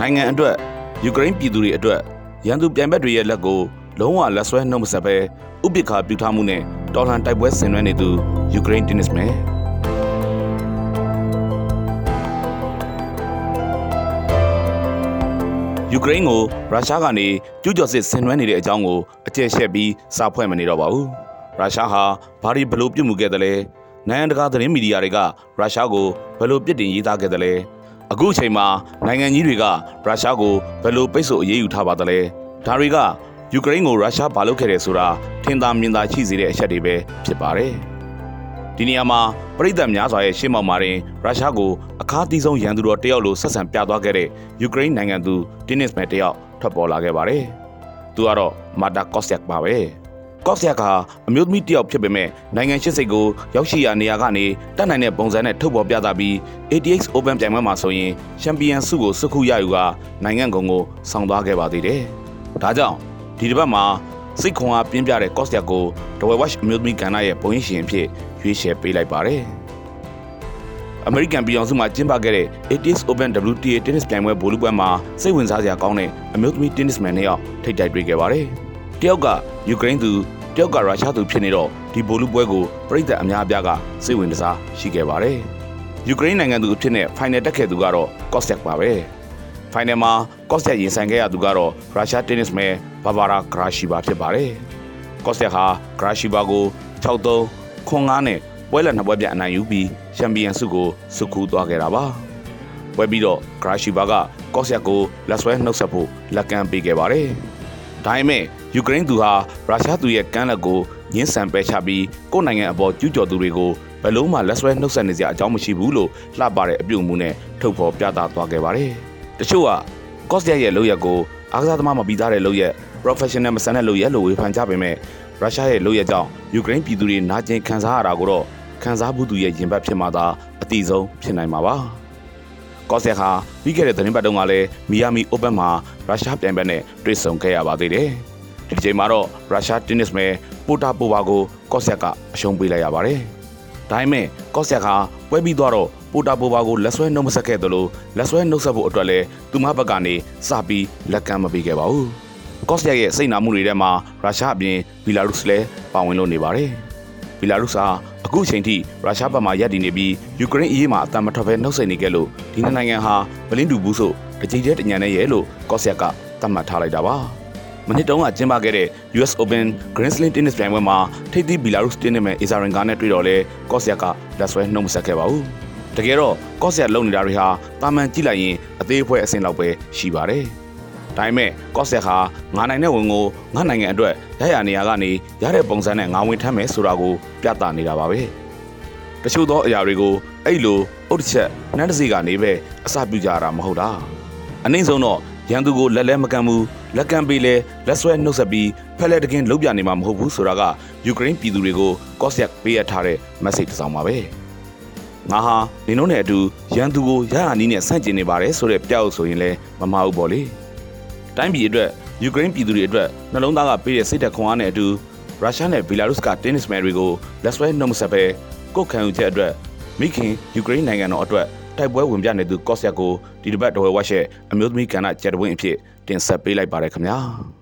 နိုင်ငံအတွက်ယူကရိန်းပြည်သူတွေအတွက်ရန်သူပြိုင်ဘက်တွေရဲ့လက်ကိုလုံးဝလက်ဆွဲနှုတ်မဆက်ပဲဥပိ္ပခာပြုထားမှုနဲ့တော်လှန်တိုက်ပွဲဆင်နွှဲနေသူယူကရိန်းတင်းနစ်မယ်ယူကရိန်းကိုရုရှားကနေကျူးကျော်စစ်ဆင်နွှဲနေတဲ့အကြောင်းကိုအကျယ်ရှက်ပြီးစာဖွဲ့မနေတော့ပါဘူးရုရှားဟာဘာဒီဘလို့ပြုတ်မှုခဲ့တယ်လဲနိုင်ငံတကာသတင်းမီဒီယာတွေကရုရှားကိုဘယ်လိုပြစ်တင်ရေးသားခဲ့တယ်လဲ အခုအချိန်မှာနိုင်ငံကြီးတွေကရုရှားကိုဘယ်လိုပိတ်ဆို့အရေးယူထားပါသလဲဒါတွေကယူကရိန်းကိုရုရှားဘာလုပ်ခဲ့တယ်ဆိုတာထင်သာမြင်သာရှိစေတဲ့အချက်တွေပဲဖြစ်ပါတယ်ဒီနေရာမှာပြည်သက်များစွာရဲ့ရှေ့မှောက်မှာတင်ရုရှားကိုအခါးသီးဆုံးရန်သူတော်တယောက်လိုဆက်ဆံပြသွားခဲ့တဲ့ယူကရိန်းနိုင်ငံသူတင်းနစ်မဲတယောက်ထွက်ပေါ်လာခဲ့ပါတယ်သူကတော့မာတာကော့ဆက်ပါပဲ ကော့ဆက်ကအမျိုးသမီးတယောက်ဖြစ်ပေမဲ့နိုင်ငံရှိစိတ်ကိုရောက်ရှိရာနေရာကနေတက်နိုင်တဲ့ပုံစံနဲ့ထုတ်ပေါ်ပြသပြီး ATX Open ပြိုင်ပွဲမှာဆိုရင်ချန်ပီယံဆုကိုစုခုရယူကနိုင်ငံကုန်ကိုဆောင်သွားခဲ့ပါသေးတယ်ဒါကြောင့်ဒီတစ်ပတ်မှာစိတ်ခွန်အားပြင်းပြတဲ့ကော့ဆက်ကိုဒဝဲဝက်အမျိုးသမီးကဏ္ဍရဲ့ပုံရိပ်ရှင်အဖြစ်ရွေးချယ်ပေးလိုက်ပါတယ်အမေရိကန်ပြည်အောင်စုမှာကျင်းပခဲ့တဲ့ ATX Open WTA တင်းနစ်ပြိုင်ပွဲဗိုလ်လုပွဲမှာစိတ်ဝင်စားစရာကောင်းတဲ့အမျိုးသမီးတင်းနစ်မန်နှစ်ယောက်ထိပ်တိုက်တွေ့ခဲ့ပါတယ်။တယောက်ကယူကရိန်းသူ တယောက်ကရုရှားသူဖြစ်နေတော့ဒီဗိုလ်လုပွဲကိုပြည်သက်အများအပြားကစိတ်ဝင်စားရှိခဲ့ပါတယ်။ယူကရိန်းနိုင်ငံသူအဖြစ်နဲ့ final တက်ခဲ့သူကတော့ Kostek ပါပဲ။ final မှာ Kostek ရင်ဆိုင်ခဲ့ရသူကတော့ရုရှားတင်းနစ်မဲဘာဘာရာဂရာရှီဘာဖြစ်ပါတယ်။ Kostek ဟာဂရာရှီဘာကို6-3ခွန်9နဲ့ပွဲလက်နှစ်ပွဲပြအနိုင်ယူပြီးချန်ပီယံဆုကိုစုခူးသွားခဲ့တာပါပွဲပြီးတော့ဂရာရှီဘာကကော့ဆက်ကိုလက်ဆွဲနှုတ်ဆက်ဖို့လက်ကမ်းပေးခဲ့ပါတယ် ဒါပေမဲ့ယူကရိန်းသူဟာရုရှားသူရဲ့ကမ်းလက်ကိုညှင်းဆန်ပယ်ချပြီးကိုယ့်နိုင်ငံအပေါ်ကျူးကျော်သူတွေကိုဘယ်လုံးမှလက်ဆွဲနှုတ်ဆက်နေစရာအကြောင်းမရှိဘူးလို့လှပတဲ့အပြုအမူနဲ့ထုတ်ဖော်ပြသသွားခဲ့ပါတယ်တချို့ကကော့ဆက်ရဲ့လုပ်ရက်ကိုအားကစားသမားမပြီးသားတဲ့လုပ်ရက် professional မဆန်တဲ့လုပ်ရက်လို့ဝေဖန်ကြပေမဲ့ရုရှားရဲ့လုပ်ရက်ကြောင့်ယူကရိန်းပြည်သူတွေနာကျင်ခံစားရတာကိုတော့ခံစားမှုသူရဲ့ရင်ဘတ်ဖြစ်မှသာအတိဆုံးဖြစ်နိုင်မှာပါ။ ကော့ဆက်ဟာပြီးခဲ့တဲ့သတင်းပတ်တုန်းကလည်းမီယာမီအိုပန်မှာရုရှားပြိုင်ဘက်နဲ့တွေ့ဆုံခဲ့ရပါသေးတယ်။ဒီချိန်မှာတော့ရုရှားတင်းနစ်မဲပိုတာပိုဘာကိုကော့ဆက်ကအရှုံးပေးလိုက်ရပါတယ်။ဒါပေမဲ့ကော့ဆက်ဟာပွဲပြီးသွားတော့ပိုတာပိုဘာကိုလက်ဆွဲနှုတ်မဆက်ခဲ့သလိုလက်ဆွဲနှုတ်ဆက်ဖို့အတွက်လည်းသူမဘက်ကနေစပြီးလက်ကမ်းမပေးခဲ့ပါဘူး။ကော့ဆက်ရဲ့စိတ်နာမှုတွေထဲမှာရုရှားအပြင်ဘီလာရုစ်လည်းပါဝင်လို့နေပါတယ်။ ဘီလာရုစ်ဟာအခုအချိန်ထိရုရှားဘက်မှရပ်တည်နေပြီးယူကရိန်းအရေးမှာအတံမထွက်ဘဲနှုတ်ဆက်နေကြလို့ဒီနိုင်ငံဟာမလင်းတူဘူးဆိုတကြိမ်တည်းတညံနဲ့ရဲ့လို့ကော့ဆက်ကသတ်မှတ်ထားလိုက်တာပါမနစ်တုန်းကကျင်းပခဲ့တဲ့ US Open Grand Slam Tennis ပြိုင်ပွဲမှာထိပ်သီး Belarus Tennis မဲ့ Azarenka နဲ့တွေ့တော့လဲကော့ဆက်ကလက်ဆွဲနှုတ်မဆက်ခဲ့ပါဘူးတကယ်တော့ကော့ဆက်လုံနေတာတွေဟာတာမန်ကြည့်လိုက်ရင်အသေးအဖွဲအဆင့်လောက်ပဲရှိပါတယ် ဒါပေမဲ့ကော့ဆက်ဟာငါနိုင်တဲ့ဝင်ကိုငါနိုင်ငံအတွက်ရရနေရာကနေရတဲ့ပုံစံနဲ့ငါဝင်ထမ်းမယ်ဆိုတာကိုပြသနေတာပါပဲတချို့သောအရာတွေကိုအဲ့လိုအုတ်တစ်ချက်နှမ်းတစ်စီကနေပဲအစပြုကြတာမဟုတ်တာအနည်းဆုံးတော့ရန်သူကိုလက်လဲမကန်ဘူးလက်ကမ်းပေးလဲလက်ဆွဲနှုတ်ဆက်ပြီးဖက်လက်တကင်းလုံးပြနေမှာမဟုတ်ဘူးဆိုတာကယူကရိန်းပြည်သူတွေကိုကော့ဆက်ပေးရထားတဲ့ message တစ်စောင်ပါပဲငါဟာနင်တို့နဲ့အတူရန်သူကိုရရနီးနဲ့ဆန့်ကျင်နေပါတယ်ဆိုတဲ့ပြောက်ဆိုရင်လည်းမမှားဘူးပေါ့လေ တိုင်းပြည်အတွက်ယူကရိန်းပြည်သူတွေအတွက်နှလုံးသားကပေးတဲ့စိတ်သက်ခွန်အားနဲ့အတူရုရှားနဲ့ဘီလာရုစ်ကတင်းနစ်မယ်တွေကိုလက်ဆွဲနှုတ်မဆက်ပဲကိုယ်ခံယူချက်အတွက်မိခင်ယူကရိန်းနိုင်ငံတော်အတွက်တိုက်ပွဲဝင်ပြနေသူကော့ဆက်ကိုဒီတစ်ပတ်တော်ဝက်ရှက်အမျိုးသမီးကဏ္ဍကျက်တဝင်းအဖြစ်တင်ဆက်ပေးလိုက်ပါတယ်ခင်ဗျာ။